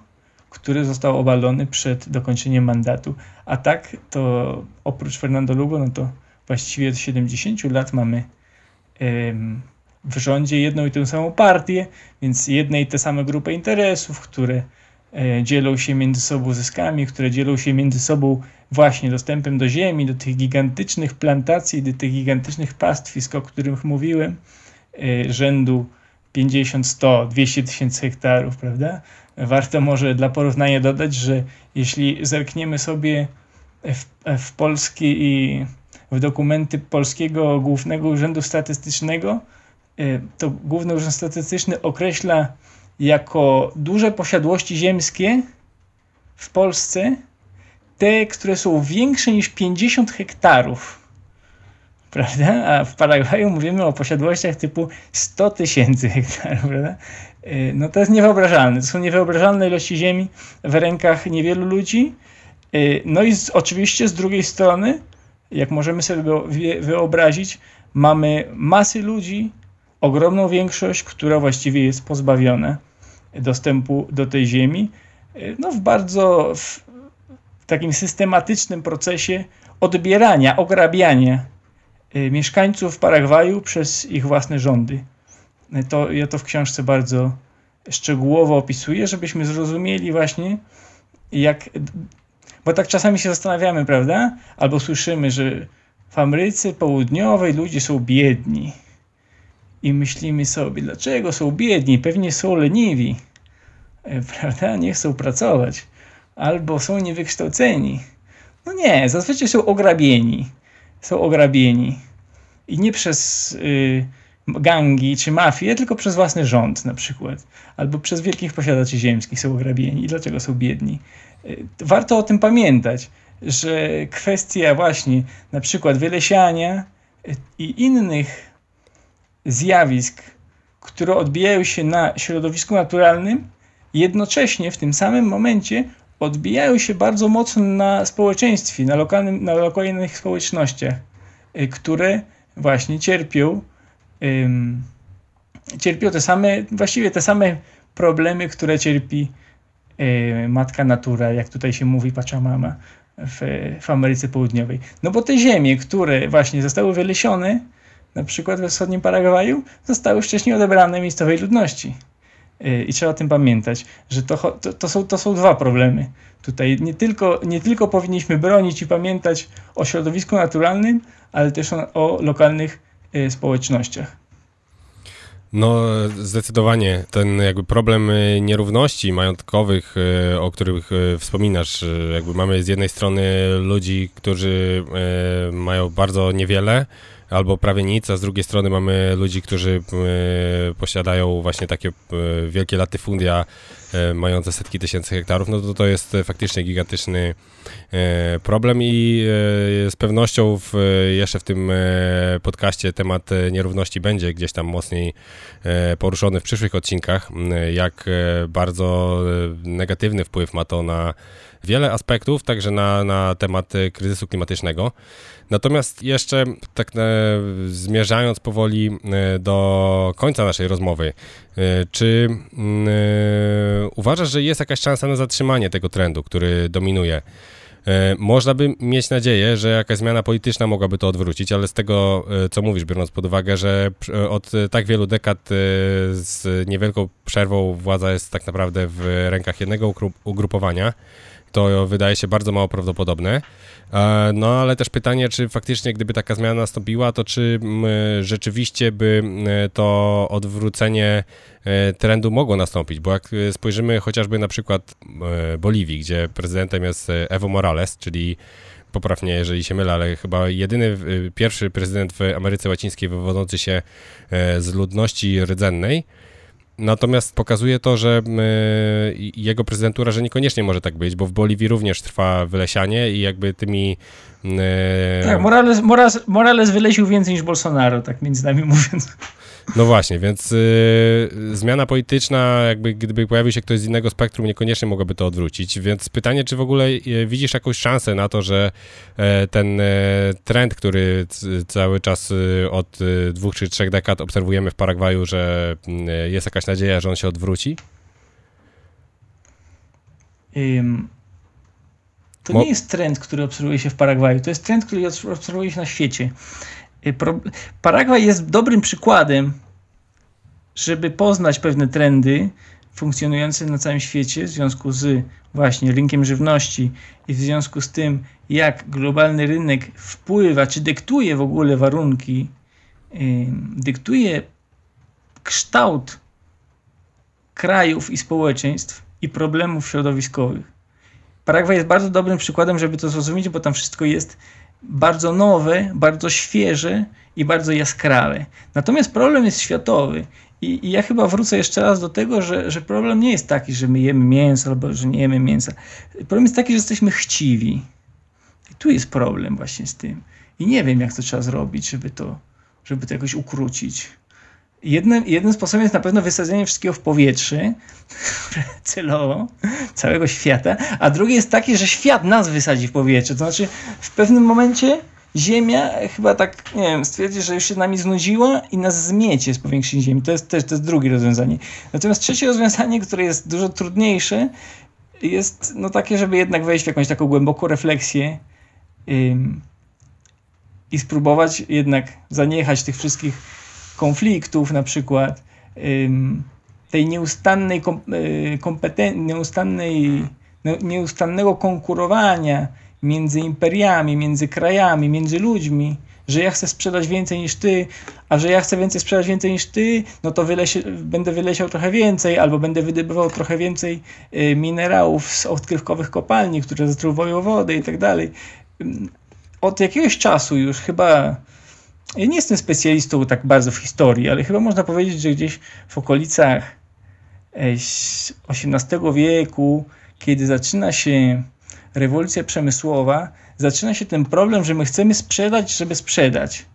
który został obalony przed dokończeniem mandatu. A tak to oprócz Fernando Lugo, no to właściwie od 70 lat mamy w rządzie jedną i tę samą partię, więc jedne i te same grupy interesów, które e, dzielą się między sobą zyskami, które dzielą się między sobą właśnie dostępem do ziemi, do tych gigantycznych plantacji, do tych gigantycznych pastwisk, o których mówiłem, e, rzędu 50, 100, 200 tysięcy hektarów, prawda? Warto może dla porównania dodać, że jeśli zerkniemy sobie w, w polskie i w dokumenty Polskiego Głównego Urzędu Statystycznego, e, to Główny Urząd Statystyczny określa jako duże posiadłości ziemskie w Polsce te, które są większe niż 50 hektarów. Prawda? A w Paragwaju mówimy o posiadłościach typu 100 tysięcy hektarów. Prawda? E, no to jest niewyobrażalne. To są niewyobrażalne ilości ziemi w rękach niewielu ludzi. E, no i z, oczywiście z drugiej strony, jak możemy sobie wyobrazić, mamy masy ludzi, ogromną większość, która właściwie jest pozbawiona dostępu do tej ziemi. No w bardzo w, takim systematycznym procesie odbierania, ograbiania mieszkańców Paragwaju przez ich własne rządy. To, ja to w książce bardzo szczegółowo opisuję, żebyśmy zrozumieli właśnie, jak. Bo tak czasami się zastanawiamy, prawda? Albo słyszymy, że w Ameryce Południowej ludzie są biedni. I myślimy sobie, dlaczego są biedni? Pewnie są leniwi, e, prawda? Nie chcą pracować. Albo są niewykształceni. No nie, zazwyczaj są ograbieni. Są ograbieni. I nie przez. Yy, gangi czy mafie, tylko przez własny rząd na przykład, albo przez wielkich posiadaczy ziemskich są ograbieni. I dlaczego są biedni? Y, warto o tym pamiętać, że kwestia właśnie na przykład wylesiania y, i innych zjawisk, które odbijają się na środowisku naturalnym, jednocześnie w tym samym momencie odbijają się bardzo mocno na społeczeństwie, na, lokalnym, na lokalnych społecznościach, y, które właśnie cierpią cierpią te same, właściwie te same problemy, które cierpi y, matka natura, jak tutaj się mówi Pachamama w, w Ameryce Południowej. No bo te ziemie, które właśnie zostały wylesione, na przykład we wschodnim Paragwaju, zostały wcześniej odebrane miejscowej ludności. Y, I trzeba o tym pamiętać, że to, to, to, są, to są dwa problemy. Tutaj nie tylko, nie tylko powinniśmy bronić i pamiętać o środowisku naturalnym, ale też o, o lokalnych społecznościach. No, zdecydowanie. Ten jakby problem y, nierówności majątkowych, y, o których wspominasz, jakby mamy z jednej strony ludzi, którzy mają bardzo niewiele, albo prawie nic, a z drugiej strony mamy ludzi, którzy e, posiadają właśnie takie e, wielkie latyfundia e, mające setki tysięcy hektarów, no to to jest faktycznie gigantyczny problem i z pewnością w, jeszcze w tym podcaście temat nierówności będzie gdzieś tam mocniej poruszony w przyszłych odcinkach, jak bardzo negatywny wpływ ma to na wiele aspektów, także na, na temat kryzysu klimatycznego. Natomiast jeszcze tak e, zmierzając powoli e, do końca naszej rozmowy, e, czy mm, uważasz, że jest jakaś szansa na zatrzymanie tego trendu, który dominuje? Można by mieć nadzieję, że jakaś zmiana polityczna mogłaby to odwrócić, ale z tego, co mówisz, biorąc pod uwagę, że od tak wielu dekad z niewielką przerwą władza jest tak naprawdę w rękach jednego ugrupowania, to wydaje się bardzo mało prawdopodobne. E, no ale też pytanie, czy faktycznie gdyby taka zmiana nastąpiła, to czy rzeczywiście by to odwrócenie e, trendu mogło nastąpić? Bo jak spojrzymy chociażby na przykład e, Boliwii, gdzie prezydentem jest Evo Morales, czyli poprawnie, jeżeli się mylę, ale chyba jedyny, pierwszy prezydent w Ameryce Łacińskiej wywodzący się z ludności rdzennej. Natomiast pokazuje to, że jego prezydentura, że niekoniecznie może tak być, bo w Boliwii również trwa wylesianie i jakby tymi tak, Morales, Morales, Morales wylecił więcej niż Bolsonaro, tak między nami mówiąc. No właśnie, więc y, zmiana polityczna, jakby gdyby pojawił się ktoś z innego spektrum, niekoniecznie mogłaby to odwrócić. Więc pytanie, czy w ogóle y, widzisz jakąś szansę na to, że y, ten e, trend, który cały czas od dwóch czy trzech dekad obserwujemy w Paragwaju, że jest jakaś nadzieja, że on się odwróci? Um, to nie jest trend, który obserwuje się w Paragwaju, to jest trend, który obserwuje się na świecie. Y, Paragwaj jest dobrym przykładem, żeby poznać pewne trendy funkcjonujące na całym świecie w związku z właśnie rynkiem żywności i w związku z tym, jak globalny rynek wpływa, czy dyktuje w ogóle warunki, dyktuje kształt krajów i społeczeństw i problemów środowiskowych. Paragwaj jest bardzo dobrym przykładem, żeby to zrozumieć, bo tam wszystko jest bardzo nowe, bardzo świeże i bardzo jaskrawe. Natomiast problem jest światowy. I, I, ja chyba wrócę jeszcze raz do tego, że, że problem nie jest taki, że my jemy mięso albo że nie jemy mięsa. Problem jest taki, że jesteśmy chciwi. I tu jest problem właśnie z tym. I nie wiem, jak to trzeba zrobić, żeby to, żeby to jakoś ukrócić. Jednym, jednym sposobem jest na pewno wysadzenie wszystkiego w powietrze, celowo, całego świata, a drugi jest taki, że świat nas wysadzi w powietrze. To znaczy, w pewnym momencie Ziemia chyba tak, nie wiem, stwierdzi, że już się nami znudziła i nas zmiecie z powiększenia Ziemi. To jest też to jest drugie rozwiązanie. Natomiast trzecie rozwiązanie, które jest dużo trudniejsze, jest no takie, żeby jednak wejść w jakąś taką głęboką refleksję ym, i spróbować jednak zaniechać tych wszystkich konfliktów, na przykład tej nieustannej y, kompetencji, nieustannej, no, nieustannego konkurowania między imperiami, między krajami, między ludźmi, że ja chcę sprzedać więcej niż ty, a że ja chcę więcej sprzedać więcej niż ty, no to wylesie, będę wylesiał trochę więcej, albo będę wydobywał trochę więcej y, minerałów z odkrywkowych kopalni, które zatruwają wodę i tak dalej. Od jakiegoś czasu już chyba ja nie jestem specjalistą tak bardzo w historii, ale chyba można powiedzieć, że gdzieś w okolicach XVIII e, wieku, kiedy zaczyna się rewolucja przemysłowa, zaczyna się ten problem, że my chcemy sprzedać, żeby sprzedać.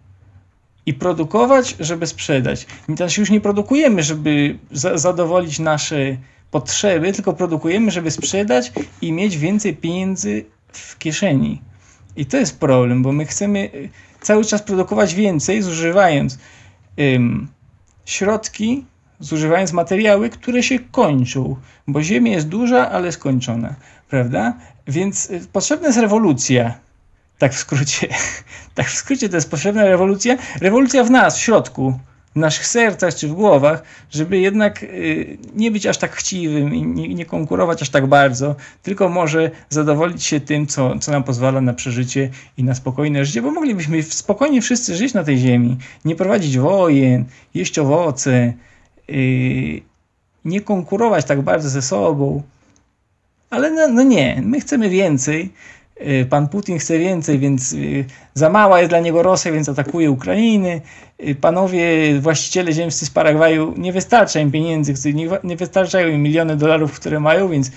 I produkować, żeby sprzedać. My też już nie produkujemy, żeby za zadowolić nasze potrzeby, tylko produkujemy, żeby sprzedać i mieć więcej pieniędzy w kieszeni. I to jest problem, bo my chcemy cały czas produkować więcej, zużywając ym, środki, zużywając materiały, które się kończą, bo Ziemia jest duża, ale skończona, prawda? Więc y, potrzebna jest rewolucja. Tak w skrócie. Tak w skrócie to jest potrzebna rewolucja. Rewolucja w nas, w środku naszych sercach czy w głowach, żeby jednak y, nie być aż tak chciwym i nie, konkurować aż tak bardzo, tylko może zadowolić się tym, co, co nam pozwala na przeżycie i na spokojne życie, bo moglibyśmy spokojnie wszyscy żyć na tej ziemi, nie prowadzić wojen, jeść owoce, yy, nie konkurować tak bardzo ze sobą. Ale no, no nie, my chcemy więcej Y, pan Putin chce więcej, więc y, za mała jest dla niego Rosja, więc atakuje Ukrainy. Y, panowie właściciele ziemscy z Paragwaju nie wystarcza im pieniędzy, nie wystarczają im miliony dolarów, które mają, więc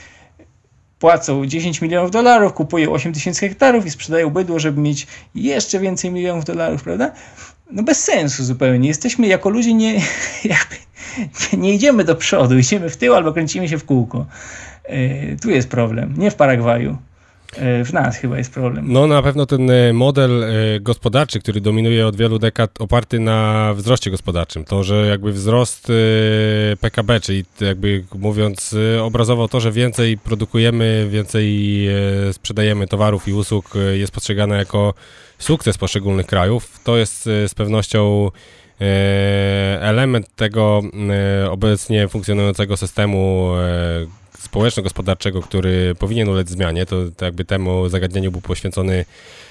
płacą 10 milionów dolarów, kupują 8 tysięcy hektarów i sprzedają bydło, żeby mieć jeszcze więcej milionów dolarów, prawda? No bez sensu zupełnie. Jesteśmy jako ludzie nie, jakby, nie idziemy do przodu, idziemy w tył albo kręcimy się w kółko. Tu jest problem, nie w Paragwaju. E, w nas chyba jest problem. No na pewno ten e, model e, gospodarczy, który dominuje od wielu dekad, oparty na wzroście gospodarczym. To, że jakby wzrost PKB, czyli jakby mówiąc obrazowo to, że więcej produkujemy, więcej sprzedajemy towarów i usług jest postrzegane jako sukces poszczególnych krajów, to jest z pewnością element tego obecnie funkcjonującego systemu społeczno-gospodarczego, który powinien ulec zmianie. To, to jakby temu zagadnieniu był poświęcony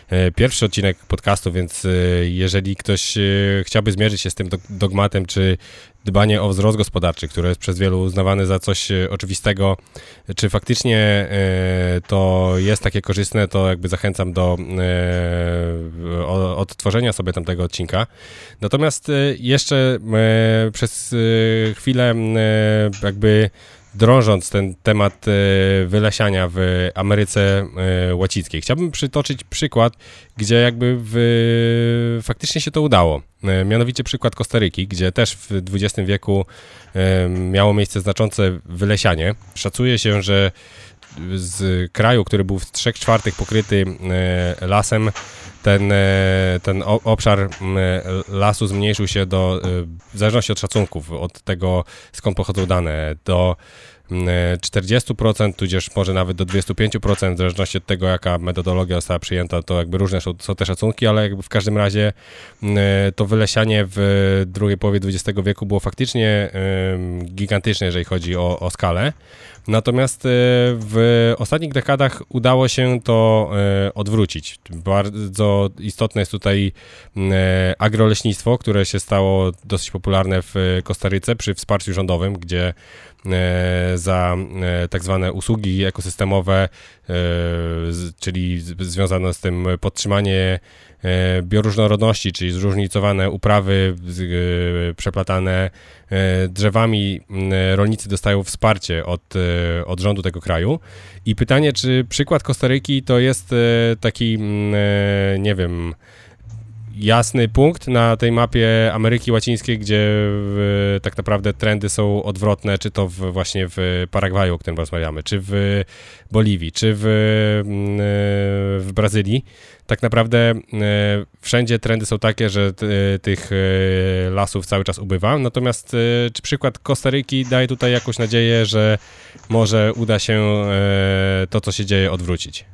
e, pierwszy odcinek podcastu, więc e, jeżeli ktoś e, chciałby zmierzyć się z tym dogmatem, czy dbanie o wzrost gospodarczy, które jest przez wielu uznawane za coś oczywistego, czy faktycznie to jest takie korzystne, to jakby zachęcam do odtworzenia sobie tamtego odcinka. Natomiast jeszcze przez chwilę jakby drążąc ten temat e, wylesiania w Ameryce e, Łacińskiej. Chciałbym przytoczyć przykład, gdzie jakby w, faktycznie się to udało. E, mianowicie przykład Kostaryki, gdzie też w XX wieku miało miejsce znaczące wylesianie. Szacuje się, że z kraju, który był w 3 czwartych pokryty lasem, ten, ten obszar lasu zmniejszył się do, w zależności od szacunków, od tego skąd pochodzą dane, do 40%, tudzież może nawet do 25%, w zależności od tego, jaka metodologia została przyjęta, to jakby różne są, te szacunki, ale jakby w każdym razie to wylesianie w drugiej połowie XX wieku było faktycznie gigantyczne, jeżeli chodzi o, o skalę. Natomiast e, w ostatnich dekadach udało się to e, odwrócić. Bardzo istotne jest tutaj e, agroleśnictwo, które się stało dosyć popularne w Kostaryce przy wsparciu rządowym, gdzie za tak zwane usługi ekosystemowe, czyli związane z tym podtrzymanie E, bioróżnorodności, czyli zróżnicowane uprawy e, przeplatane e, drzewami. Rolnicy dostają wsparcie od, od rządu tego kraju. I pytanie, czy przykład Kostaryki to jest taki, nie wiem, jasny punkt na tej mapie Ameryki Łacińskiej, gdzie w, tak naprawdę trendy są odwrotne, czy to w, właśnie w Paragwaju, o którym rozmawiamy, czy w Boliwii, czy w, w Brazylii tak naprawdę e, wszędzie trendy są takie, że e, tych e, lasów cały czas ubywa. Natomiast czy przykład Kostaryki daje tutaj jakąś nadzieję, że może uda się to, co się dzieje, odwrócić?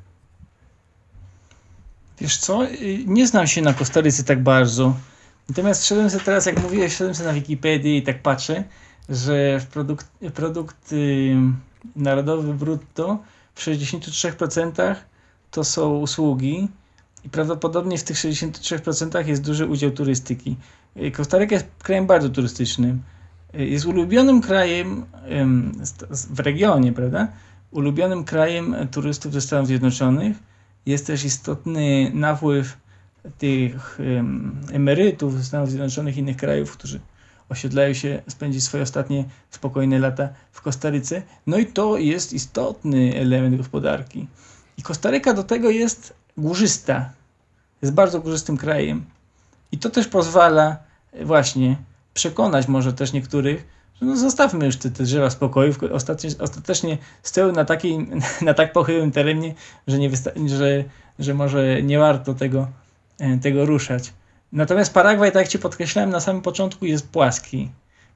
Wiesz co, nie znam się na Kostaryce tak bardzo. Natomiast wszedłem sobie teraz, jak mówiłeś, wszedłem sobie na Wikipedię i tak patrzę, że produkt, produkt narodowy brutto w 63% to są usługi, i prawdopodobnie w tych 63% jest duży udział turystyki. Y, Kostaryka jest krajem bardzo turystycznym. Y, jest ulubionym krajem w regionie, prawda? Ulubionym krajem turystów ze Stanów Zjednoczonych. Jest też istotny napływ tych emerytów ze Stanów Zjednoczonych i innych krajów, którzy osiedlają się, spędzić swoje ostatnie spokojne lata w Kostaryce. No i to jest istotny element gospodarki. I Kostaryka do tego jest górzysta. Jest bardzo górzystym krajem. I to też pozwala właśnie przekonać może też niektórych, no zostawmy już te, te drzewa w spokoju. Ostatecznie, ostatecznie stoją na, takiej, na tak pochyłym terenie, że, nie że, że może nie warto tego, e, tego ruszać. Natomiast Paragwaj, tak jak Ci podkreślałem na samym początku, jest płaski,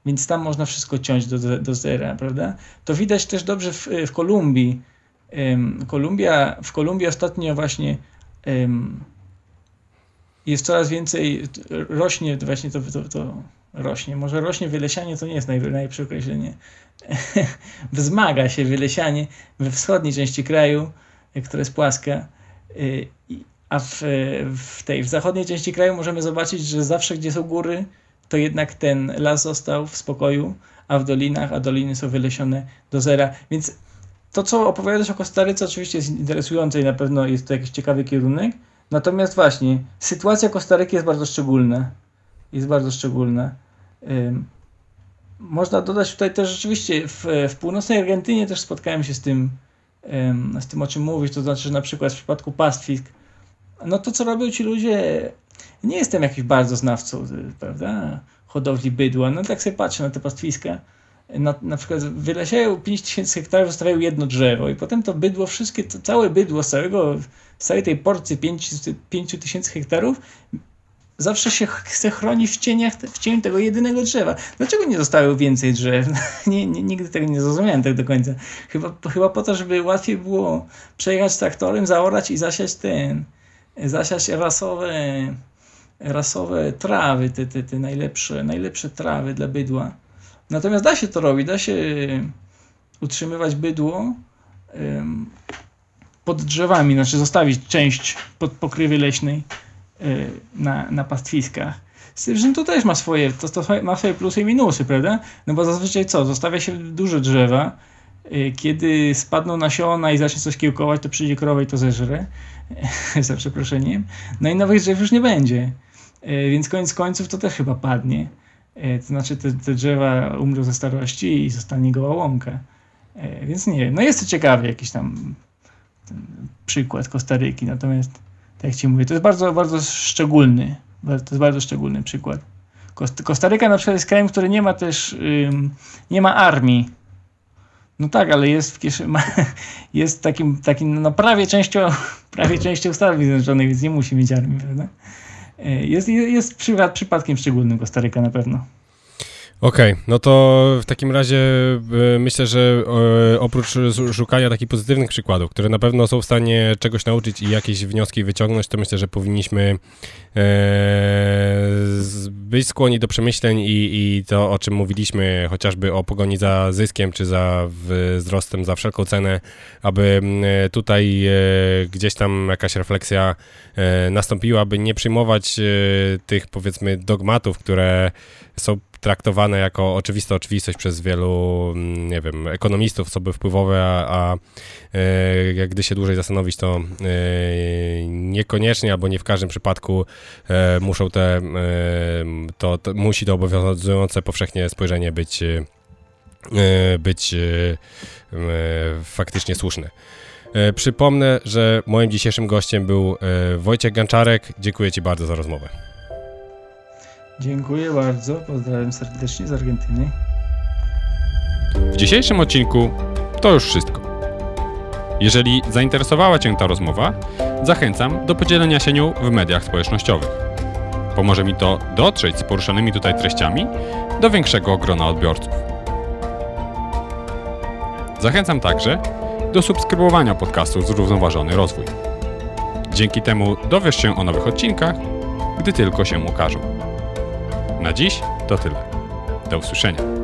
więc tam można wszystko ciąć do, do zera, prawda? To widać też dobrze w, w Kolumbii. Kolumbia, w Kolumbii ostatnio właśnie jest coraz więcej, rośnie właśnie to, to, to rośnie, może rośnie wylesianie, to nie jest naj, najlepsze określenie. Wzmaga się wylesianie we wschodniej części kraju, która jest płaska, y, a w, w tej w zachodniej części kraju możemy zobaczyć, że zawsze gdzie są góry, to jednak ten las został w spokoju, a w dolinach, a doliny są wylesione do zera. Więc to, co opowiadasz o Kostaryce, oczywiście jest interesujące i na pewno jest to jakiś ciekawy kierunek. Natomiast właśnie, sytuacja Kostaryki jest bardzo szczególna. Jest bardzo szczególna. Można dodać tutaj też rzeczywiście w, w północnej Argentynie też spotkałem się z tym, z tym o czym mówisz, to znaczy, że na przykład w przypadku pastwisk, no to co robią ci ludzie, nie jestem jakiś bardzo znawcą, prawda, hodowli bydła, no tak sobie patrzę na te pastwiska, na, na przykład wylesiają 5000 hektarów, zostawiają jedno drzewo i potem to bydło, wszystkie, to całe bydło z, całego, z całej tej porcji 5000 hektarów zawsze się chce chronić w cieniach, w cieniu tego jedynego drzewa. Dlaczego nie zostało więcej drzew? nie, nie, nigdy tego nie zrozumiałem tak do końca. Chyba, chyba po to, żeby łatwiej było przejechać traktorem, zaorać i zasiać ten, zasiać rasowe, rasowe trawy, te, te, te najlepsze, najlepsze trawy dla bydła. Natomiast da się to robić, da się utrzymywać bydło pod drzewami, znaczy zostawić część pod pokrywy leśnej na, na pastwiskach. Z tym, że to też ma swoje, to, to ma swoje plusy i minusy, prawda? No bo zazwyczaj co? Zostawia się duże drzewa, y, kiedy spadną nasiona i zacznie coś kiełkować, to przyjdzie krowa i to zeżre, za przeproszeniem. No i nowych drzew już nie będzie. Y, więc koniec końców to też chyba padnie. To znaczy te, te drzewa umrą ze starości i zostanie goła łąka. Więc nie wiem, no jest to ciekawe, jakiś tam przykład Kostaryki, natomiast tak ci mówię, to jest bardzo, bardzo szczególny, to jest bardzo szczególny przykład. Kostaryka na przykład jest krajem, który nie ma też, ym, nie ma armii. No tak, ale jest w kieszeni, jest takim, takim no prawie częścią, prawie częścią Stanów Zjednoczonych, więc nie musi mieć armii, prawda? E, jest, jest przypadkiem szczególnym Kostaryka na pewno. Okej, okay, no to w takim razie y, myślę, że y, oprócz szukania takich pozytywnych przykładów, które na pewno są w stanie czegoś nauczyć i jakieś wnioski wyciągnąć, to myślę, że powinniśmy e, być skłonni do przemyśleń i, i to, o czym mówiliśmy, chociażby o pogoni za zyskiem, czy za wzrostem za wszelką cenę, aby tutaj e, gdzieś tam jakaś refleksja e, nastąpiła, by nie przyjmować tych powiedzmy dogmatów, które są traktowane jako oczywista oczywistość przez wielu, mm, nie wiem, ekonomistów, co by wpływowe, a, a e, gdy się dłużej zastanowić, to e, niekoniecznie albo nie w każdym przypadku e, muszą te, e, to, to, musi to obowiązujące powszechnie spojrzenie być, e, być e, faktycznie słuszne. Przypomnę, że moim dzisiejszym gościem był Wojciech Ganczarek. Dziękuję Ci bardzo za rozmowę. Dziękuję bardzo, pozdrawiam serdecznie z Argentyny. W dzisiejszym odcinku to już wszystko. Jeżeli zainteresowała Cię ta rozmowa, zachęcam do podzielenia się nią w mediach społecznościowych. Pomoże mi to dotrzeć z poruszanymi tutaj treściami do większego grona odbiorców. Zachęcam także do subskrybowania podcastu Zrównoważony Rozwój. Dzięki temu dowiesz się o nowych odcinkach, gdy tylko się ukażą. Na dziś to tyle. Do usłyszenia.